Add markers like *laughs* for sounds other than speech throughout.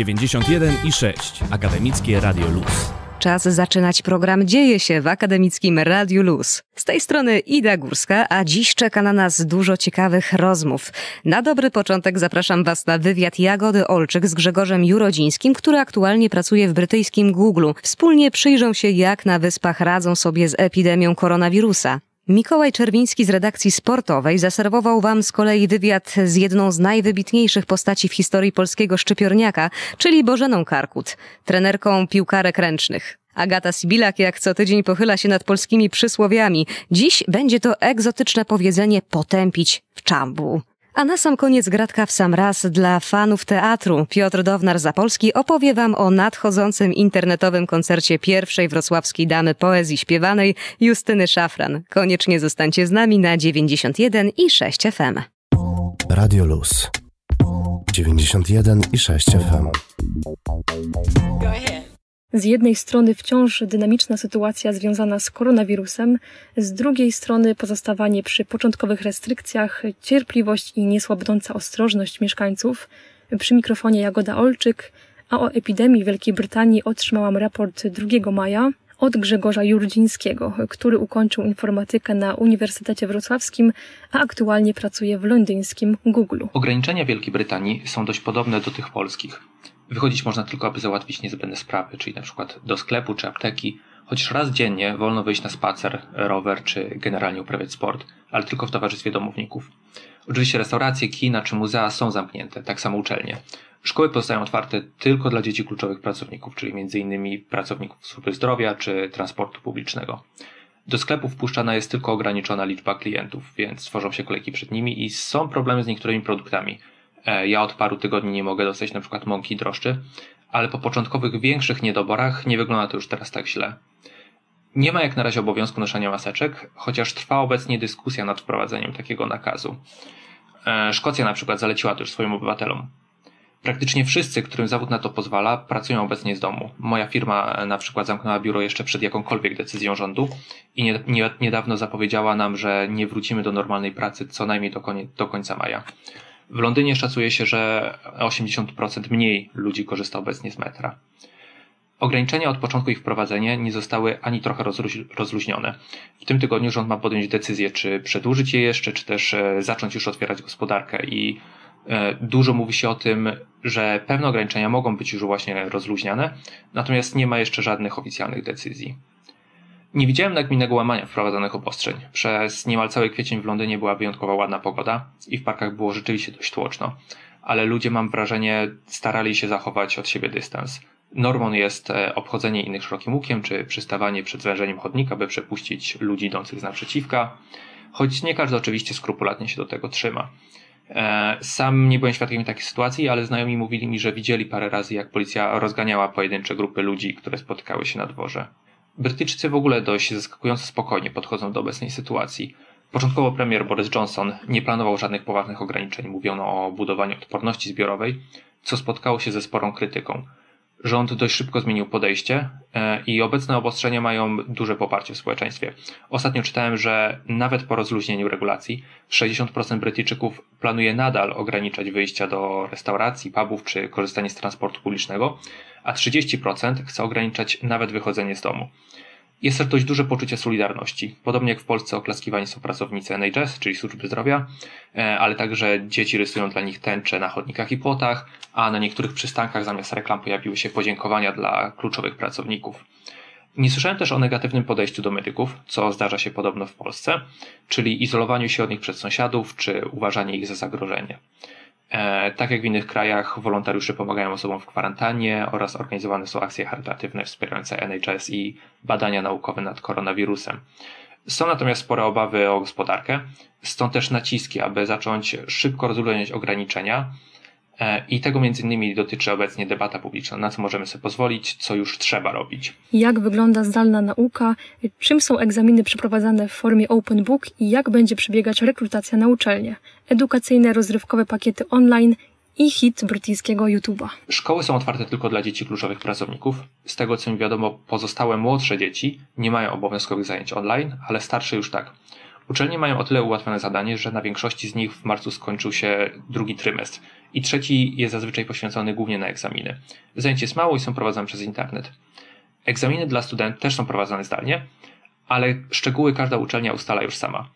91 i 6 Akademickie Radio Luz. Czas zaczynać program Dzieje się w akademickim Radiu Luz. Z tej strony Ida Górska, a dziś czeka na nas dużo ciekawych rozmów. Na dobry początek zapraszam Was na wywiad Jagody Olczyk z Grzegorzem Jurodzińskim, który aktualnie pracuje w brytyjskim Google. Wspólnie przyjrzą się, jak na wyspach radzą sobie z epidemią koronawirusa. Mikołaj Czerwiński z redakcji sportowej zaserwował Wam z kolei wywiad z jedną z najwybitniejszych postaci w historii polskiego szczypiorniaka, czyli Bożeną Karkut, trenerką piłkarek ręcznych. Agata Sibilak jak co tydzień pochyla się nad polskimi przysłowiami. Dziś będzie to egzotyczne powiedzenie potępić w czambu. A na sam koniec gratka w sam raz dla fanów teatru. Piotr Downar-Zapolski opowie Wam o nadchodzącym internetowym koncercie pierwszej wrocławskiej damy poezji śpiewanej Justyny Szafran. Koniecznie zostańcie z nami na 91 i 6 FM. Radio Luz 91 i 6 FM. Go ahead. Z jednej strony wciąż dynamiczna sytuacja związana z koronawirusem, z drugiej strony pozostawanie przy początkowych restrykcjach, cierpliwość i niesłabnąca ostrożność mieszkańców. Przy mikrofonie Jagoda Olczyk, a o epidemii Wielkiej Brytanii otrzymałam raport 2 maja od Grzegorza Jurdzińskiego, który ukończył informatykę na Uniwersytecie Wrocławskim, a aktualnie pracuje w londyńskim Google. Ograniczenia Wielkiej Brytanii są dość podobne do tych polskich. Wychodzić można tylko, aby załatwić niezbędne sprawy, czyli na przykład do sklepu czy apteki. Chociaż raz dziennie wolno wyjść na spacer, rower czy generalnie uprawiać sport, ale tylko w towarzystwie domowników. Oczywiście restauracje, kina czy muzea są zamknięte, tak samo uczelnie. Szkoły pozostają otwarte tylko dla dzieci kluczowych pracowników, czyli m.in. pracowników służby zdrowia czy transportu publicznego. Do sklepów wpuszczana jest tylko ograniczona liczba klientów, więc tworzą się kolejki przed nimi i są problemy z niektórymi produktami. E, ja od paru tygodni nie mogę dostać na przykład mąki drożdży, ale po początkowych większych niedoborach nie wygląda to już teraz tak źle. Nie ma jak na razie obowiązku noszenia maseczek, chociaż trwa obecnie dyskusja nad wprowadzeniem takiego nakazu. E, Szkocja na przykład zaleciła to już swoim obywatelom. Praktycznie wszyscy, którym zawód na to pozwala, pracują obecnie z domu. Moja firma e, na przykład zamknęła biuro jeszcze przed jakąkolwiek decyzją rządu i nie, nie, niedawno zapowiedziała nam, że nie wrócimy do normalnej pracy co najmniej do, konie, do końca maja. W Londynie szacuje się, że 80% mniej ludzi korzysta obecnie z metra. Ograniczenia od początku ich wprowadzenia nie zostały ani trochę rozluźnione. W tym tygodniu rząd ma podjąć decyzję, czy przedłużyć je jeszcze, czy też e, zacząć już otwierać gospodarkę i e, Dużo mówi się o tym, że pewne ograniczenia mogą być już właśnie rozluźniane, natomiast nie ma jeszcze żadnych oficjalnych decyzji. Nie widziałem nagminnego łamania wprowadzonych obostrzeń. Przez niemal cały kwiecień w Londynie była wyjątkowo ładna pogoda i w parkach było rzeczywiście dość tłoczno, ale ludzie, mam wrażenie, starali się zachować od siebie dystans. Normą jest e, obchodzenie innych szerokim łukiem, czy przystawanie przed zwężeniem chodnika, by przepuścić ludzi idących z naprzeciwka, choć nie każdy oczywiście skrupulatnie się do tego trzyma. E, sam nie byłem świadkiem takiej sytuacji, ale znajomi mówili mi, że widzieli parę razy, jak policja rozganiała pojedyncze grupy ludzi, które spotykały się na dworze. Brytyjczycy w ogóle dość zaskakująco spokojnie podchodzą do obecnej sytuacji. Początkowo premier Boris Johnson nie planował żadnych poważnych ograniczeń. Mówiono o budowaniu odporności zbiorowej, co spotkało się ze sporą krytyką. Rząd dość szybko zmienił podejście e, i obecne obostrzenia mają duże poparcie w społeczeństwie. Ostatnio czytałem, że nawet po rozluźnieniu regulacji 60% Brytyjczyków planuje nadal ograniczać wyjścia do restauracji, pubów czy korzystanie z transportu publicznego, a 30% chce ograniczać nawet wychodzenie z domu. Jest też dość duże poczucie solidarności. Podobnie jak w Polsce oklaskiwani są pracownicy NHS, czyli służby zdrowia, e, ale także dzieci rysują dla nich tęcze na chodnikach i płotach, a na niektórych przystankach zamiast reklam pojawiły się podziękowania dla kluczowych pracowników. Nie słyszałem też o negatywnym podejściu do medyków, co zdarza się podobno w Polsce, czyli izolowaniu się od nich przed sąsiadów, czy uważanie ich za zagrożenie. E, tak jak w innych krajach, wolontariusze pomagają osobom w kwarantannie oraz organizowane są akcje charytatywne wspierające NHS i badania naukowe nad koronawirusem. Są natomiast spore obawy o gospodarkę, stąd też naciski, aby zacząć szybko rozluźniać ograniczenia, I tego między innymi dotyczy obecnie debata publiczna, na co możemy sobie pozwolić, co już trzeba robić. Jak wygląda zdalna nauka, czym są egzaminy przeprowadzane w formie open book i jak będzie przebiegać rekrutacja na uczelnie, edukacyjne, rozrywkowe pakiety online i hit brytyjskiego YouTube'a. Szkoły są otwarte tylko dla dzieci kluczowych pracowników. Z tego co mi wiadomo, pozostałe młodsze dzieci nie mają obowiązkowych zajęć online, ale starsze już tak. Uczelnie mają o tyle ułatwione zadanie, że na większości z nich w marcu skończył się drugi trymestr i trzeci jest zazwyczaj poświęcony głównie na egzaminy. Zajęć jest mało i są prowadzone przez internet. Egzaminy dla studentów też są prowadzone zdalnie, ale szczegóły każda uczelnia ustala już sama.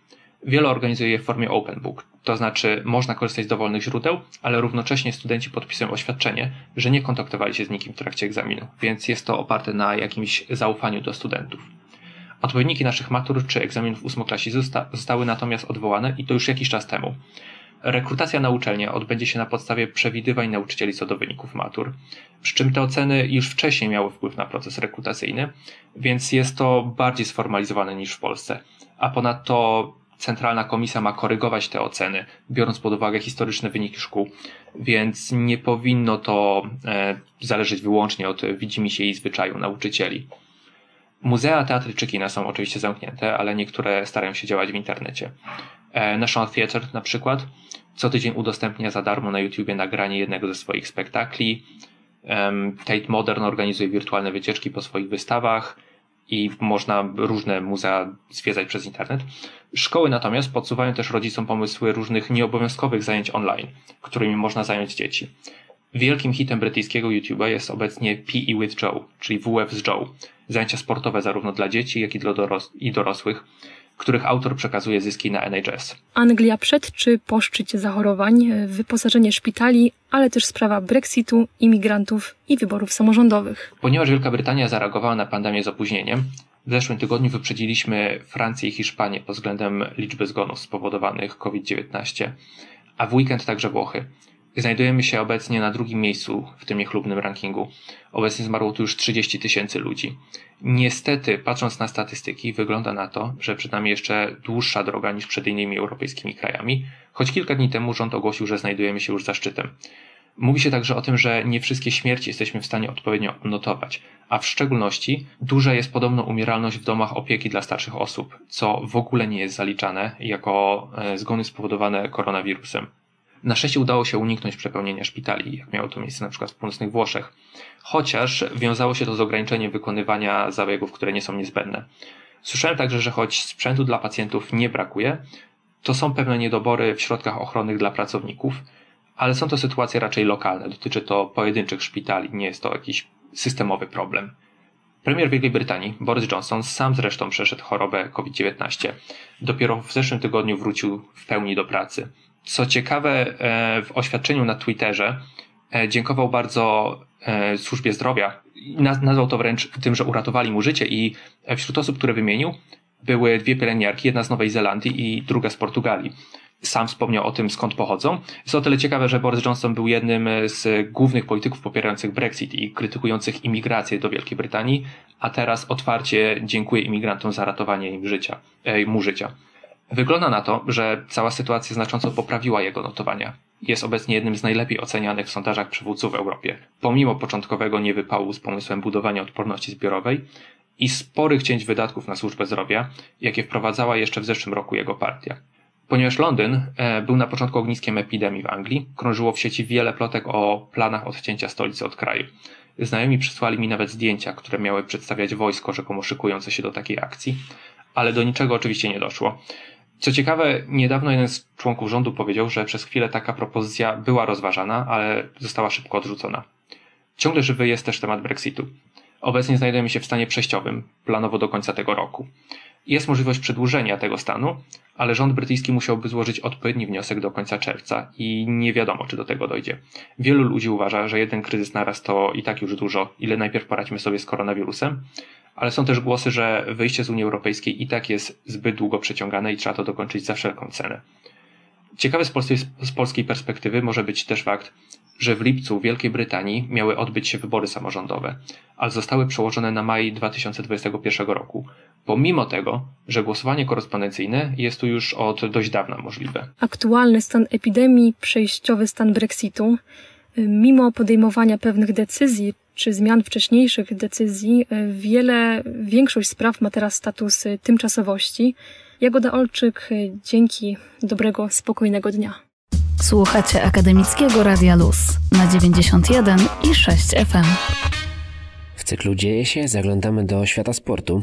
Wiele organizuje je w formie open book, to znaczy można korzystać z dowolnych źródeł, ale równocześnie studenci podpisują oświadczenie, że nie kontaktowali się z nikim w trakcie egzaminu, więc jest to oparte na jakimś zaufaniu do studentów. Odpowiedniki naszych matur czy egzaminów ósmoklasy zosta zostały natomiast odwołane i to już jakiś czas temu. Rekrutacja na uczelnię odbędzie się na podstawie przewidywań nauczycieli co do wyników matur, przy czym te oceny już wcześniej miały wpływ na proces rekrutacyjny, więc jest to bardziej sformalizowane niż w Polsce. A ponadto Centralna Komisja ma korygować te oceny, biorąc pod uwagę historyczne wyniki szkół, więc nie powinno to e, zależeć wyłącznie od widzimisię i zwyczaju nauczycieli. Muzea, teatry czy kina są oczywiście zamknięte, ale niektóre starają się działać w internecie. E, National Theatre na przykład co tydzień udostępnia za darmo na YouTubie nagranie jednego ze swoich spektakli. Tate Modern organizuje wirtualne wycieczki po swoich wystawach i można różne muzea zwiedzać przez internet. Szkoły natomiast podsuwają też rodzicom pomysły różnych nieobowiązkowych zajęć online, którymi można zająć dzieci. Wielkim hitem brytyjskiego YouTube'a jest obecnie PE with Joe, czyli WF z Joe. Zajęcia sportowe zarówno dla dzieci, jak i dla doros i dorosłych, których autor przekazuje zyski na NHS. Anglia przed czy po szczycie zachorowań, wyposażenie szpitali, ale też sprawa Brexitu, imigrantów i wyborów samorządowych. Ponieważ Wielka Brytania zareagowała na pandemię z opóźnieniem, w zeszłym tygodniu wyprzedziliśmy Francję i Hiszpanię pod względem liczby zgonów spowodowanych COVID-19, a w weekend także Włochy. Znajdujemy się obecnie na drugim miejscu w tym niechlubnym rankingu. Obecnie zmarło tu już 30 tysięcy ludzi. Niestety, patrząc na statystyki, wygląda na to, że przed nami jeszcze dłuższa droga niż przed innymi europejskimi krajami, choć kilka dni temu rząd ogłosił, że znajdujemy się już za szczytem. Mówi się także o tym, że nie wszystkie śmierci jesteśmy w stanie odpowiednio odnotować, a w szczególności duża jest podobno umieralność w domach opieki dla starszych osób, co w ogóle nie jest zaliczane jako e, zgony spowodowane koronawirusem. Na szczęście udało się uniknąć przepełnienia szpitali, jak miało to miejsce na przykład w północnych Włoszech, chociaż wiązało się to z ograniczeniem wykonywania zabiegów, które nie są niezbędne. Słyszałem także, że choć sprzętu dla pacjentów nie brakuje, to są pewne niedobory w środkach ochronnych dla pracowników, ale są to sytuacje raczej lokalne. Dotyczy to pojedynczych szpitali, nie jest to jakiś systemowy problem. Premier Wielkiej Brytanii, Boris Johnson, sam zresztą przeszedł chorobę COVID-19. Dopiero w zeszłym tygodniu wrócił w pełni do pracy. Co ciekawe, e, w oświadczeniu na Twitterze e, dziękował bardzo e, służbie zdrowia. Nazwał to wręcz tym, że uratowali mu życie i wśród osób, które wymienił, były dwie pielęgniarki, jedna z Nowej Zelandii i druga z Portugalii. Sam wspomniał o tym, skąd pochodzą. Jest o tyle ciekawe, że Boris Johnson był jednym z głównych polityków popierających Brexit i krytykujących imigrację do Wielkiej Brytanii, a teraz otwarcie dziękuję imigrantom za ratowanie im życia, mu życia. Wygląda na to, że cała sytuacja znacząco poprawiła jego notowania. Jest obecnie jednym z najlepiej ocenianych w sondażach przywódców w Europie, pomimo początkowego niewypału z pomysłem budowania odporności zbiorowej i sporych cięć wydatków na służbę zdrowia, jakie wprowadzała jeszcze w zeszłym roku jego partia. Ponieważ Londyn e, był na początku ogniskiem epidemii w Anglii, krążyło w sieci wiele plotek o planach odcięcia stolicy od kraju. Znajomi przysłali mi nawet zdjęcia, które miały przedstawiać wojsko rzekomo szykujące się do takiej akcji, ale do niczego oczywiście nie doszło. Co ciekawe, niedawno jeden z członków rządu powiedział, że przez chwilę taka propozycja była rozważana, ale została szybko odrzucona. Ciągle żywy jest też temat Brexitu. Obecnie znajdujemy się w stanie przejściowym, planowo do końca tego roku. Jest możliwość przedłużenia tego stanu, ale rząd brytyjski musiałby złożyć odpowiedni wniosek do końca czerwca i nie wiadomo, czy do tego dojdzie. Wielu ludzi uważa, że jeden kryzys naraz to i tak już dużo, ile najpierw poradźmy sobie z koronawirusem, ale są też głosy, że wyjście z Unii Europejskiej i tak jest zbyt długo przeciągane i trzeba to dokończyć za wszelką cenę. Ciekawy z polskiej, z polskiej perspektywy może być też fakt, że w lipcu w Wielkiej Brytanii miały odbyć się wybory samorządowe, ale zostały przełożone na maj 2021 roku, pomimo tego, że głosowanie korespondencyjne jest tu już od dość dawna możliwe. Aktualny stan epidemii, przejściowy stan Brexitu, mimo podejmowania pewnych decyzji czy zmian wcześniejszych decyzji, wiele, większość spraw ma teraz status tymczasowości. Jagoda Olczyk, dzięki dobrego, spokojnego dnia. Słuchacie Akademickiego Radia Luz na 91 i 6 FM. W cyklu Dzieje się zaglądamy do świata sportu.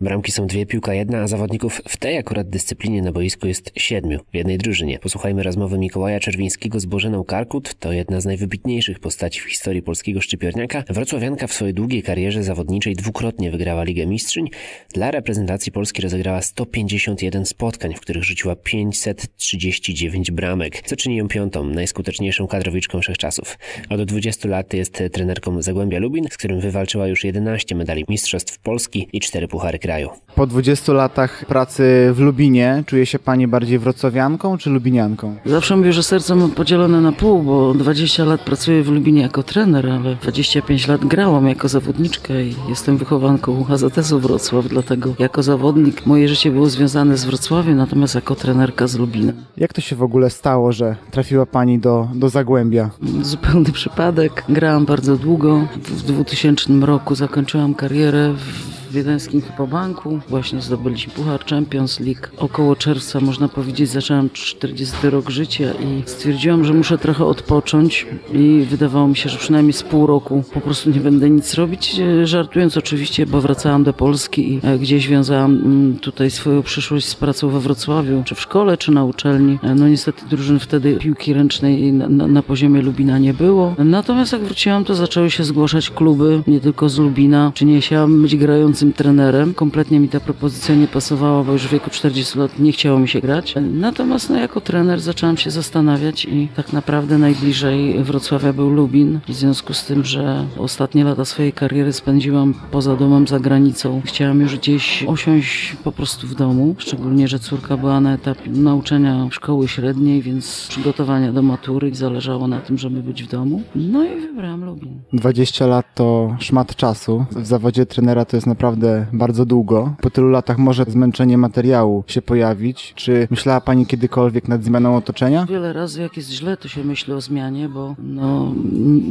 Bramki są dwie, piłka jedna, a zawodników w tej akurat dyscyplinie na boisku jest siedmiu w jednej drużynie. Posłuchajmy rozmowy Mikołaja Czerwińskiego z Bożeną Karkut. To jedna z najwybitniejszych postaci w historii polskiego szczypiorniaka. Wrocławianka w swojej długiej karierze zawodniczej dwukrotnie wygrała Ligę Mistrzyń. Dla reprezentacji Polski rozegrała 151 spotkań, w których rzuciła 539 bramek, co czyni ją piątą, najskuteczniejszą kadrowiczką wszechczasów. Od 20 lat jest trenerką Zagłębia Lubin, z którym wywalczyła już 11 medali Mistrzostw Polski i 4 puchary kraju. Po 20 latach pracy w Lubinie czuje się Pani bardziej wrocławianką czy lubinianką? Zawsze mówię, że serce mam podzielone na pół, bo 20 lat pracuję w Lubinie jako trener, ale 25 lat grałam jako zawodniczka i jestem wychowanką HZS-u Wrocław, dlatego jako zawodnik moje życie było związane z Wrocławiem, natomiast jako trenerka z Lubinem. Jak to się w ogóle stało, że trafiła Pani do, do Zagłębia? Zupełny przypadek. Grałam bardzo długo. W 2000 roku zakończyłam karierę w wiedeńskim Hipobanku. Właśnie zdobyliśmy Puchar Champions League. Około czerwca, można powiedzieć, zaczęłam 40 rok życia i stwierdziłam, że muszę trochę odpocząć i wydawało mi się, że przynajmniej z pół roku po prostu nie będę nic robić. Żartując oczywiście, bo wracałam do Polski i gdzieś wiązałam mm, tutaj swoją przyszłość z pracą we Wrocławiu, czy w szkole, czy na uczelni. No niestety drużyn wtedy piłki ręcznej na, na, na poziomie Lubina nie było. Natomiast jak wróciłam, to zaczęły się zgłaszać kluby, nie tylko z Lubina, czy nie chciałam być grającym trenerem. Kompletnie mi ta propozycja nie pasowała, bo już w wieku 40 lat nie chciało mi się grać. Natomiast no, jako trener zaczęłam się zastanawiać i tak naprawdę najbliżej Wrocławia był Lubin. W związku z tym, że ostatnie lata swojej kariery spędziłam poza domem, za granicą. Chciałam już gdzieś osiąść po prostu w domu. Szczególnie, że córka była na etapie nauczania szkoły średniej, więc przygotowania do matury i zależało na tym, żeby być w domu. No i wybrałam Lubin. 20 lat to szmat czasu. W zawodzie trenera to jest naprawdę naprawdę bardzo długo. Po tylu latach może zmęczenie materiału się pojawić. Czy myślała Pani kiedykolwiek nad zmianą otoczenia? Wiele razy jak jest źle, to się myśli o zmianie, bo no,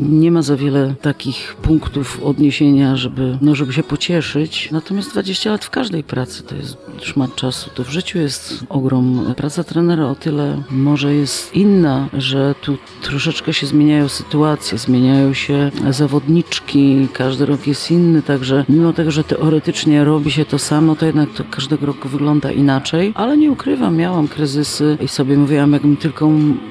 nie ma za wiele takich punktów odniesienia, żeby, no, żeby się pocieszyć. Natomiast 20 lat w każdej pracy to jest szmat czasu. To w życiu jest ogrom. Praca trenera o tyle może jest inna, że tu troszeczkę się zmieniają sytuacje, zmieniają się zawodniczki, każdy rok jest inny, także mimo tego, że teoretycznie teoretycznie robi się to samo, to jednak to każdego roku wygląda inaczej, ale nie ukrywam, miałam kryzysy i sobie mówiłam, jakbym tylko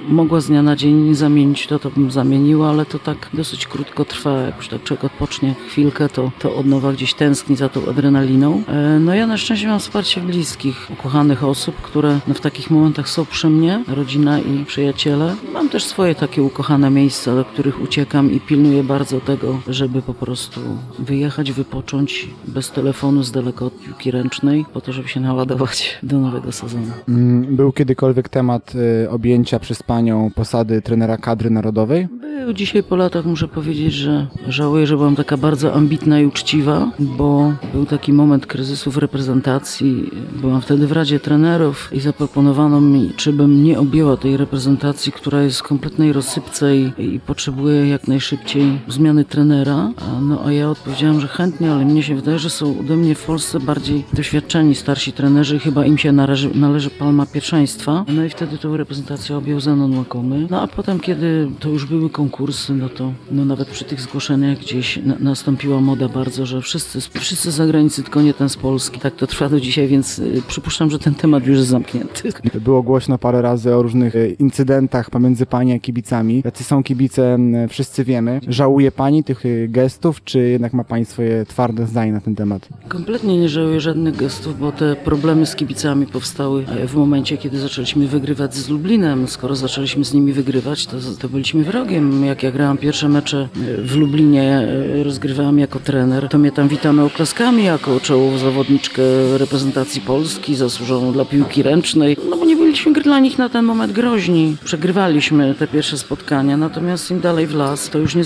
mogła z dnia na dzień zamienić to, to bym zamieniła, ale to tak dosyć krótko trwa, jak już tak człowiek odpocznie chwilkę, to, to od nowa gdzieś tęskni za tą adrenaliną. E, no ja na szczęście mam wsparcie bliskich, ukochanych osób, które no, w takich momentach są przy mnie, rodzina i przyjaciele. Mam też swoje takie ukochane miejsca, do których uciekam i pilnuję bardzo tego, żeby po prostu wyjechać, wypocząć bez telefonu z daleka od piłki ręcznej, po to, żeby się naładować do nowego sezonu. Mm, był kiedykolwiek temat y, objęcia przez Panią posady trenera kadry narodowej? Był. Dzisiaj po latach muszę powiedzieć, że żałuję, że byłam taka bardzo ambitna i uczciwa, bo był taki moment kryzysu w reprezentacji. Byłam wtedy w Radzie Trenerów i zaproponowano mi, czy bym nie objęła tej reprezentacji, która jest w kompletnej rozsypce i, i potrzebuje jak najszybciej zmiany trenera. No a ja odpowiedziałam, że chętnie, ale mnie się wydaje, że są ode mnie w Polsce bardziej doświadczeni starsi trenerzy chyba im się należy, należy palma pierwszeństwa. No i wtedy tą reprezentację objął Zenon Łakomy. No a potem, kiedy to już były konkursy, no to no nawet przy tych zgłoszeniach gdzieś na, nastąpiła moda bardzo, że wszyscy, wszyscy z zagranicy, tylko nie ten z Polski. Tak to trwa do dzisiaj, więc y, przypuszczam, że ten temat już jest zamknięty. Było głośno parę razy o różnych y, incydentach pomiędzy Pani a kibicami. Jacy są kibice, wszyscy wiemy. Żałuje Pani tych y, gestów, czy jednak ma Pani swoje twarde zdanie na ten temat? Temat? Kompletnie nie żałuję żadnych gestów, bo te problemy z kibicami powstały e, w momencie, kiedy zaczęliśmy wygrywać z Lublinem. Skoro zaczęliśmy z nimi wygrywać, to, to byliśmy wrogiem. Jak ja grałam pierwsze mecze e, w Lublinie, e, rozgrywałam jako trener, to mnie tam witano oklaskami jako czołową zawodniczkę reprezentacji Polski, zasłużoną dla piłki ręcznej. No bo nie byliśmy dla nich na ten moment groźni. Przegrywaliśmy te pierwsze spotkania, natomiast im dalej w las, to już nie,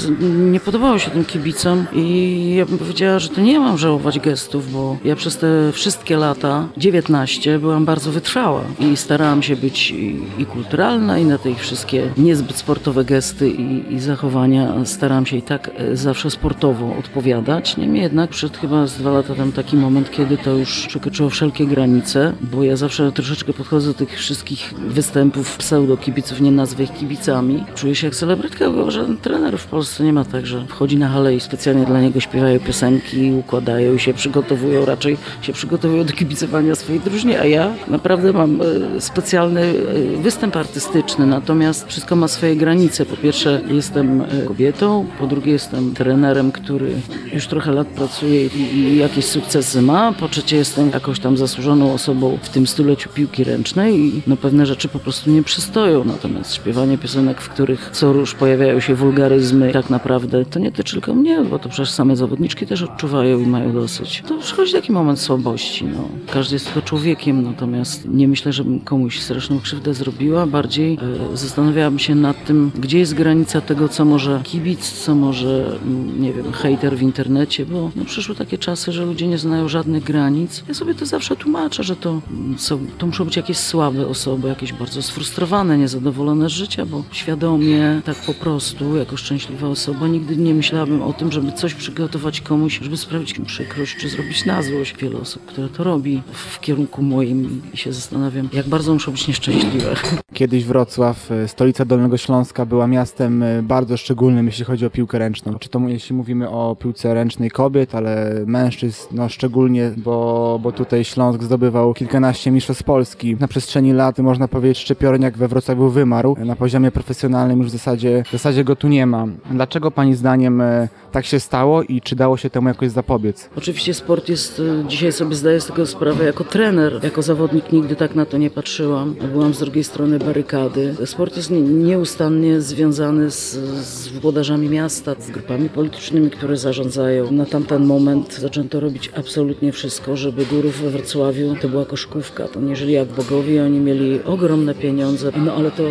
nie podobało się tym kibicom i ja bym powiedziała, że to nie mam żałować gestów, bo ja przez te wszystkie lata, 19, byłam bardzo wytrwała i starałam się być i, i kulturalna i na te wszystkie niezbyt sportowe gesty i, i, zachowania starałam się i tak e, zawsze sportowo odpowiadać. Niemniej jednak przed chyba z dwa lata tam taki moment, kiedy to już przekroczyło wszelkie granice, bo ja zawsze troszeczkę podchodzę do tych wszystkich wszystkich występów pseudo-kibiców, nie nazwę ich kibicami. Czuję się jak celebrytka, bo żaden trener w Polsce nie ma tak, że wchodzi na halę i specjalnie dla niego śpiewają piosenki, układają się przygotowują, raczej się przygotowują do kibicowania swojej drużynie, a ja naprawdę mam e, specjalny e, występ artystyczny, natomiast wszystko ma swoje granice. Po pierwsze jestem e, kobietą, po drugie jestem trenerem, który już trochę lat pracuje i, jakieś sukcesy ma, po trzecie jestem jakąś tam zasłużoną osobą w tym stuleciu piłki ręcznej i no pewne rzeczy po prostu nie przystoją, natomiast śpiewanie piosenek, w których co róż pojawiają się wulgaryzmy, tak naprawdę to nie tyczy tylko mnie, bo to przecież same zawodniczki też odczuwają i mają dosyć. To przychodzi taki moment słabości, no. Każdy jest tylko człowiekiem, natomiast nie myślę, żebym komuś straszną krzywdę zrobiła, bardziej e, zastanawiałabym się nad tym, gdzie jest granica tego, co może kibic, co może, mm, nie wiem, hejter w internecie, bo no, przyszły takie czasy, że ludzie nie znają żadnych granic. Ja sobie to zawsze tłumaczę, że to, mm, to muszą być jakieś słabe osoby, jakieś bardzo sfrustrowane, niezadowolone z życia, bo świadomie, tak po prostu, jako szczęśliwa osoba, nigdy nie myślałabym o tym, żeby coś przygotować komuś, żeby sprawić mu przykrość, czy zrobić na złość. Wiele osób, które to robi w kierunku moim i się zastanawiam, jak bardzo muszą być nieszczęśliwe. Kiedyś Wrocław, e, stolica Dolnego Śląska, była miastem e, bardzo szczególnym, jeśli chodzi o piłkę ręczną. Czy to jeśli mówimy o piłce ręcznej kobiet, ale mężczyzn, no szczególnie, bo, bo tutaj Śląsk zdobywał kilkanaście mistrzostw Polski. Na przestrzeni lat, można powiedzieć, szczypiorniak we Wrocławiu wymarł. Na poziomie profesjonalnym już w zasadzie, w zasadzie go tu nie ma. Dlaczego Pani zdaniem e, tak się stało i czy dało się temu jakoś zapobiec? Oczywiście sport jest, y, dzisiaj sobie zdaję z tego sprawę, jako trener, jako zawodnik nigdy tak na to nie patrzyłam. Byłam z drugiej strony barykady. Sport jest nieustannie związany z, z włodarzami miasta, z grupami politycznymi, które zarządzają. Na tamten moment zaczęto robić absolutnie wszystko, żeby górów we Wrocławiu to była koszkówka. To jeżeli jak bogowie, oni mieli ogromne pieniądze, no ale to,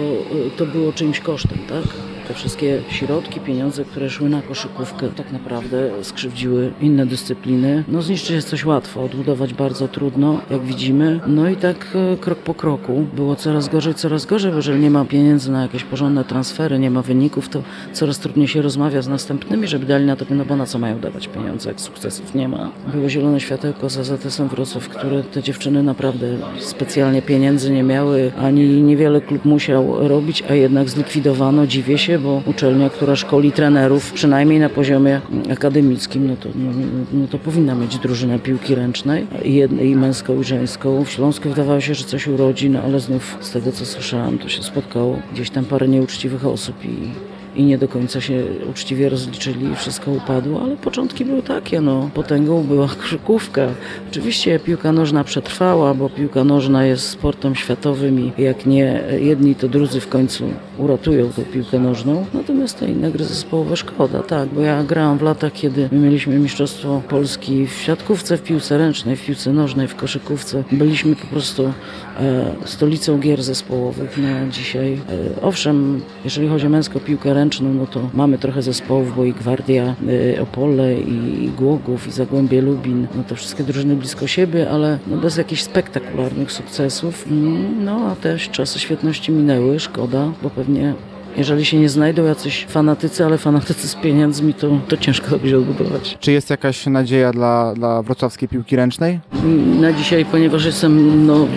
to było czyimś kosztem, tak? Te wszystkie środki, pieniądze, które szły na koszykówkę, tak naprawdę skrzywdziły inne dyscypliny. No zniszczyć jest coś łatwo, odbudować bardzo trudno, jak widzimy. No i tak e, krok po kroku było coraz gorzej, coraz gorzej, bo jeżeli nie ma pieniędzy na jakieś porządne transfery, nie ma wyników, to coraz trudniej się rozmawia z następnymi, żeby dali na to, no bo na co mają dawać pieniądze, jak sukcesów nie ma. Było zielone światełko za ZS-em Wrocław, które te dziewczyny naprawdę specjalnie pieniędzy nie miały, ani niewiele klub musiał robić, a jednak zlikwidowano. Dziwię się, bo uczelnia, która szkoli trenerów, przynajmniej na poziomie akademickim, no to, no, no to powinna mieć drużynę piłki ręcznej, jednej, i męską, i żeńską. W Śląsku wydawało się, że coś urodzi, no ale znów z tego, co słyszałam, to się spotkało gdzieś tam parę nieuczciwych osób i i nie do końca się uczciwie rozliczyli i wszystko upadło, ale początki były takie, no. Potęgą była *laughs* krzykówka. Oczywiście piłka nożna przetrwała, bo piłka nożna jest sportem światowym i jak nie jedni, to drudzy w końcu uratują tą piłkę nożną. Natomiast te inne gry zespołowe szkoda, tak, bo ja grałam w latach, kiedy my mieliśmy Mistrzostwo Polski w siatkówce, w piłce ręcznej, w piłce nożnej, w koszykówce. Byliśmy po prostu e, stolicą gier zespołowych na dzisiaj. E, owszem, jeżeli chodzi o męską piłkę ręczną, no to mamy trochę zespołów, bo i Gwardia e, Opole, i Głogów, i Zagłębie Lubin, no to wszystkie drużyny blisko siebie, ale no bez jakichś spektakularnych sukcesów. Mm, no a też czasy świetności minęły, szkoda, bo pewnie jeżeli się nie znajdą jacyś fanatycy, ale fanatycy z pieniędzmi, to, to ciężko będzie odbudować. Czy jest jakaś nadzieja dla, dla wrocławskiej piłki ręcznej? Na dzisiaj, ponieważ jestem no,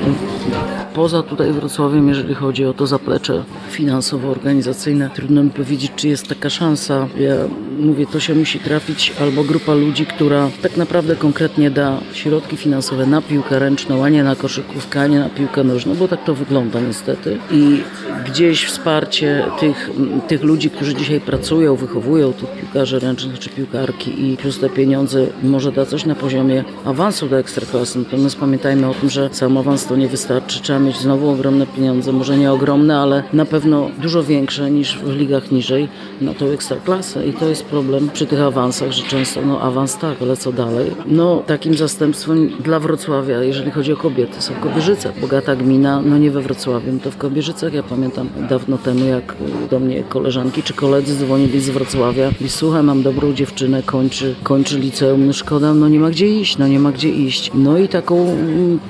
poza tutaj Wrocławiem, jeżeli chodzi o to zaplecze finansowo-organizacyjne, trudno mi powiedzieć, czy jest taka szansa. Ja mówię, to się musi trafić albo grupa ludzi, która tak naprawdę konkretnie da środki finansowe na piłkę ręczną, a nie na koszykówkę, a nie na piłkę nożną, bo tak to wygląda niestety. I gdzieś wsparcie tych, tych ludzi, którzy dzisiaj pracują, wychowują tych piłkarzy ręcznych czy piłkarki i plus te pieniądze może da coś na poziomie awansu do ekstraklasy. Natomiast pamiętajmy o tym, że sam awans to nie wystarczy. Trzeba mieć znowu ogromne pieniądze, może nie ogromne, ale na pewno dużo większe niż w ligach niżej na tą ekstraklasę i to jest problem przy tych awansach, że często no awans tak, ale co dalej? No takim zastępstwem dla Wrocławia, jeżeli chodzi o kobiety, są Kobierzyce. Bogata gmina, no nie we Wrocławiu, to w Kobierzycach. Ja pamiętam dawno temu, jak do mnie koleżanki czy koledzy dzwonili z Wrocławia i słuchaj, mam dobrą dziewczynę, kończy, kończy liceum, no szkoda, no nie ma gdzie iść, no nie ma gdzie iść. No i taką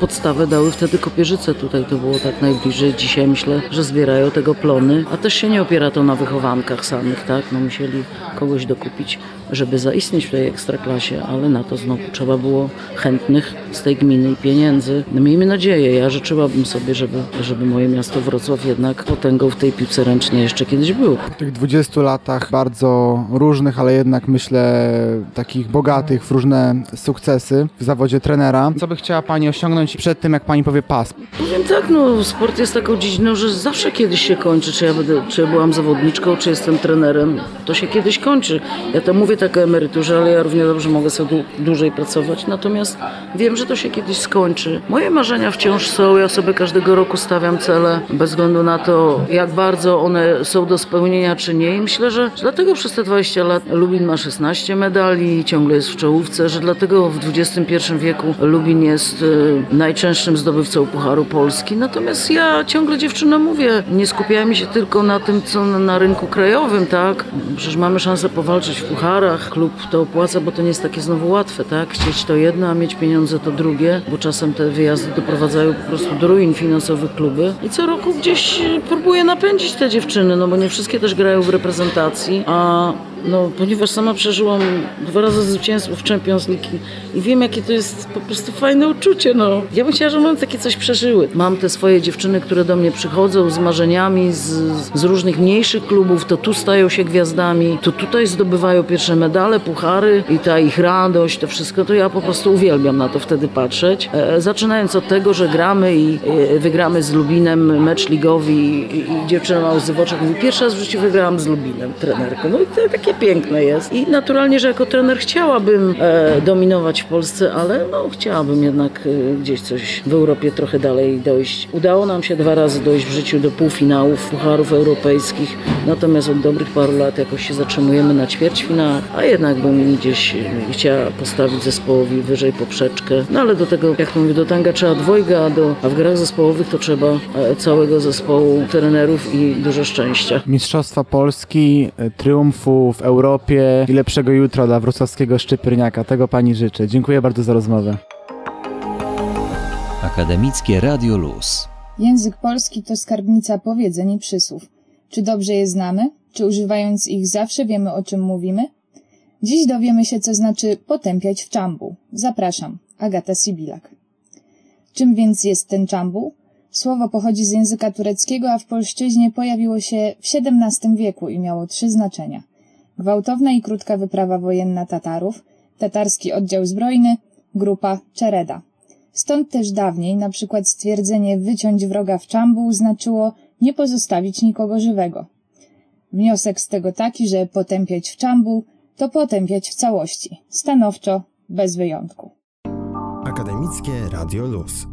podstawę dały wtedy Kopierzyce tutaj to było tak najbliżej. Dzisiaj myślę, że zbierają tego plony, a też się nie opiera to na wychowankach samych, tak? No musieli kogoś dokupić, żeby zaistnieć w tej ekstraklasie, ale na to znowu trzeba było chętnych z tej gminy i pieniędzy. No miejmy nadzieję, ja życzyłabym sobie, żeby, żeby moje miasto Wrocław jednak potęgą w tej piłce ręcznej jeszcze kiedyś było. W tych 20 latach bardzo różnych, ale jednak myślę takich bogatych w różne sukcesy w zawodzie trenera. Co by chciała Pani osiągnąć przed tym, jak Pani powie pas? Powiem tak, no sport jest taką dziedziną, że zawsze kiedyś się kończy, czy ja, będę, czy ja byłam zawodniczką, czy jestem trenerem, to się kiedyś kończy. Ja to mówię tak o emeryturze, ale ja równie dobrze mogę sobie dłużej pracować, natomiast wiem, że to się kiedyś skończy. Moje marzenia wciąż są, ja sobie każdego roku stawiam cele, bez względu na to, jak bardzo one są do spełnienia, czy nie. I myślę, że dlatego przez te 20 lat Lubin ma 16 medali, ciągle jest w czołówce, że dlatego w XXI wieku Lubin jest y, najczęstszym zdobywcą Pucharu Polski. Natomiast ja ciągle dziewczynom mówię, nie skupiajmy się tylko na tym, co na rynku krajowym, tak? Przecież mamy szansę powalczyć w pucharach, klub to opłaca, bo to nie jest takie znowu łatwe, tak? Chcieć to jedno, a mieć pieniądze to drugie, bo czasem te wyjazdy doprowadzają po prostu do ruin finansowych kluby. I co roku gdzieś próbuję napędzić te dziewczyny, no bo nie wszystkie też grają w reprezentacji, a no, ponieważ sama przeżyłam dwa razy zwycięstwo w Champions League i wiem, jakie to jest po prostu fajne uczucie. No. Ja bym chciała, żeby one takie coś przeżyły. Mam te swoje dziewczyny, które do mnie przychodzą z marzeniami z, z różnych mniejszych klubów, to tu stają się gwiazdami, to tutaj zdobywają pierwsze medale, puchary i ta ich radość, to wszystko, to ja po prostu uwielbiam na to wtedy patrzeć. E, zaczynając od tego, że gramy i e, wygramy z Lubinem mecz ligowy i, i dziewczyna ma łzy w oczach mówi, pierwszy raz w życiu wygrałam z Lubinem, trenerką. No i to takie piękne jest. I naturalnie, że jako trener chciałabym e, dominować w Polsce, ale no, chciałabym jednak e, gdzieś coś w Europie trochę dalej dojść. Udało nam się dwa razy dojść w życiu do półfinałów pucharów europejskich, natomiast od dobrych paru lat jakoś się zatrzymujemy na ćwierćfinałach, a jednak bym gdzieś e, chciała postawić zespołowi wyżej poprzeczkę. No ale do tego, jak mówię, do tanga trzeba dwojga, a, do, a w grach zespołowych to trzeba e, całego zespołu trenerów i dużo szczęścia. Mistrzostwa Polski, e, triumfu w Europie i lepszego jutra dla wrocławskiego szczypyrniaka. Tego Pani życzę. Dziękuję bardzo za rozmowę. Akademickie Radio Luz. Język polski to skarbnica powiedzeń i przysłów. Czy dobrze je znamy? Czy używając ich zawsze wiemy o czym mówimy? Dziś dowiemy się, co znaczy potępiać w czambu. Zapraszam, Agata Sibilak. Czym więc jest ten czambu? Słowo pochodzi z języka tureckiego, a w polszczyźnie pojawiło się w XVII wieku i miało trzy znaczenia. Gwałtowna i krótka wyprawa wojenna Tatarów, tatarski oddział zbrojny, grupa Czereda. Stąd też dawniej na przykład stwierdzenie wyciąć wroga w czambu znaczyło nie pozostawić nikogo żywego. Wniosek z tego taki, że potępiać w czambu to potępiać w całości, stanowczo, bez wyjątku. Akademickie Radio Luz.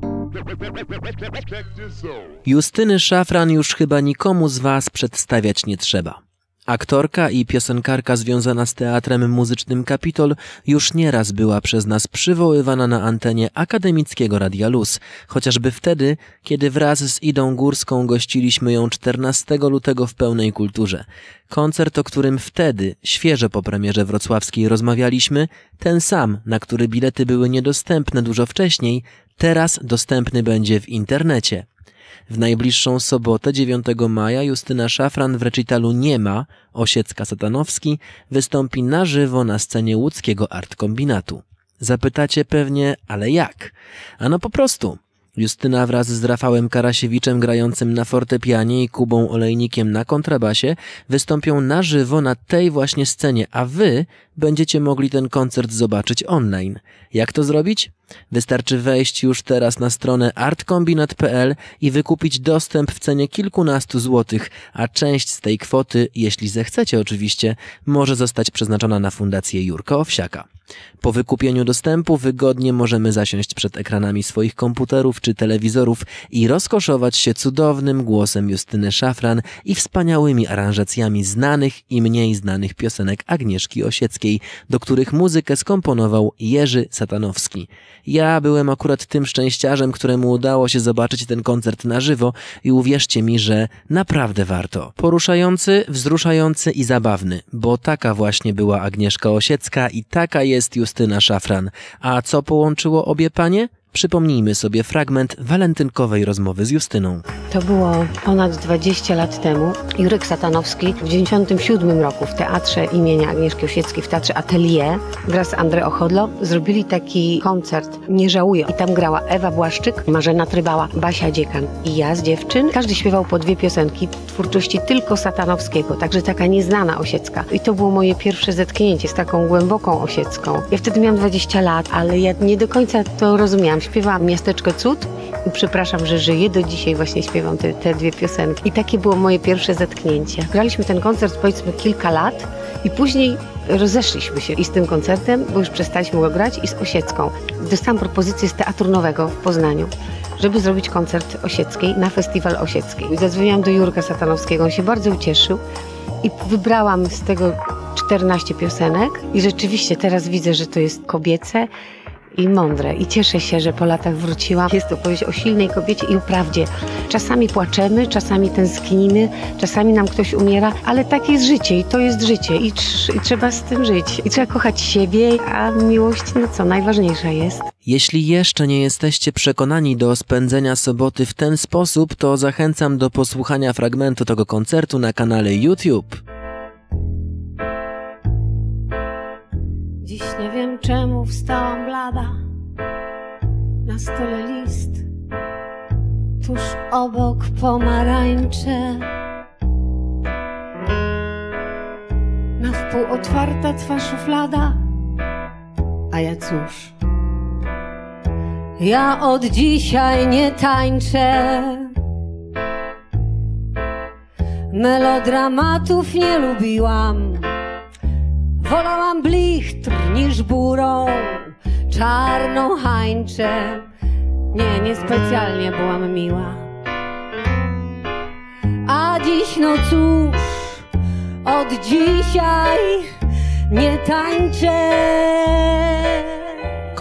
Justyny Szafran już chyba nikomu z Was przedstawiać nie trzeba. Aktorka i piosenkarka związana z teatrem muzycznym Kapitol już nieraz była przez nas przywoływana na antenie akademickiego Radia Luz, chociażby wtedy, kiedy wraz z Idą Górską gościliśmy ją 14 lutego w pełnej kulturze. Koncert, o którym wtedy, świeżo po premierze wrocławskiej rozmawialiśmy, ten sam, na który bilety były niedostępne dużo wcześniej, teraz dostępny będzie w internecie. W najbliższą sobotę 9 maja Justyna Szafran w recitalu Nie ma, Osiecka Satanowski, wystąpi na żywo na scenie łódzkiego Art Kombinatu. Zapytacie pewnie, ale jak? Ano po prostu. Justyna wraz z Rafałem Karasiewiczem grającym na fortepianie i Kubą Olejnikiem na kontrabasie wystąpią na żywo na tej właśnie scenie, a wy będziecie mogli ten koncert zobaczyć online. Jak to zrobić? Wystarczy wejść już teraz na stronę artkombinat.pl i wykupić dostęp w cenie kilkunastu złotych, a część z tej kwoty, jeśli zechcecie oczywiście, może zostać przeznaczona na fundację Jurka Owsiaka. Po wykupieniu dostępu wygodnie możemy zasiąść przed ekranami swoich komputerów czy telewizorów i rozkoszować się cudownym głosem Justyny Szafran i wspaniałymi aranżacjami znanych i mniej znanych piosenek Agnieszki Osieckiej, do których muzykę skomponował Jerzy Satanowski. Ja byłem akurat tym szczęściarzem, któremu udało się zobaczyć ten koncert na żywo i uwierzcie mi, że naprawdę warto. Poruszający, wzruszający i zabawny, bo taka właśnie była Agnieszka Osiecka i taka jest Justyna Szafran. A co połączyło obie panie? Przypomnijmy sobie fragment walentynkowej rozmowy z Justyną. To było ponad 20 lat temu. Jurek Satanowski w 97 roku w teatrze imienia Agnieszki Osieckiej, w teatrze Atelier wraz z André Ochodlo zrobili taki koncert Nie żałuję. I tam grała Ewa Błaszczyk, Marzena Trybała, Basia Dziekan i ja z dziewczyn. Każdy śpiewał po dwie piosenki twórczości tylko Satanowskiego, także taka nieznana Osiecka. I to było moje pierwsze zetknięcie z taką głęboką Osiecką. Ja wtedy miałam 20 lat, ale ja nie do końca to rozumiałam. Śpiewałam Miasteczko Cud i przepraszam, że żyję. Do dzisiaj właśnie śpiewam te, te dwie piosenki. I takie było moje pierwsze zetknięcie. Graliśmy ten koncert powiedzmy kilka lat i później rozeszliśmy się i z tym koncertem, bo już przestaliśmy go grać i z Osiecką. Dostałam propozycję z Teatru Nowego w Poznaniu żeby zrobić koncert Osieckiej na festiwal Osiecki. Zadzwoniłam do Jurka Satanowskiego, on się bardzo ucieszył i wybrałam z tego 14 piosenek i rzeczywiście teraz widzę, że to jest kobiece i mądre. I cieszę się, że po latach wróciłam. Jest to opowieść o silnej kobiecie i o prawdzie. Czasami płaczemy, czasami tęsknimy, czasami nam ktoś umiera, ale takie jest życie i to jest życie i, tr- i trzeba z tym żyć. I trzeba kochać siebie, a miłość, no co, najważniejsza jest. Jeśli jeszcze nie jesteście przekonani do spędzenia soboty w ten sposób, to zachęcam do posłuchania fragmentu tego koncertu na kanale YouTube. Dziś nie wiem czemu wstałam blada. Na stole list, tuż obok pomarańcze. Na wpół otwarta twa szuflada. A ja cóż, ja od dzisiaj nie tańczę. Melodramatów nie lubiłam. Wolałam blichtr niż burą, czarną hańczę. Nie, niespecjalnie byłam miła. A dziś, no cóż, od dzisiaj nie tańczę.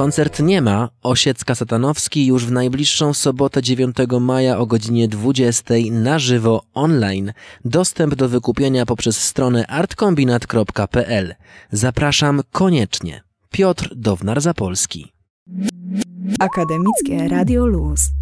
Koncert nie ma, Osiecka Satanowski już w najbliższą sobotę 9 maja o godzinie 20 na żywo online. Dostęp do wykupienia poprzez stronę artkombinat.pl. Zapraszam koniecznie. Piotr Downar Zapolski. Akademickie Radio Luz.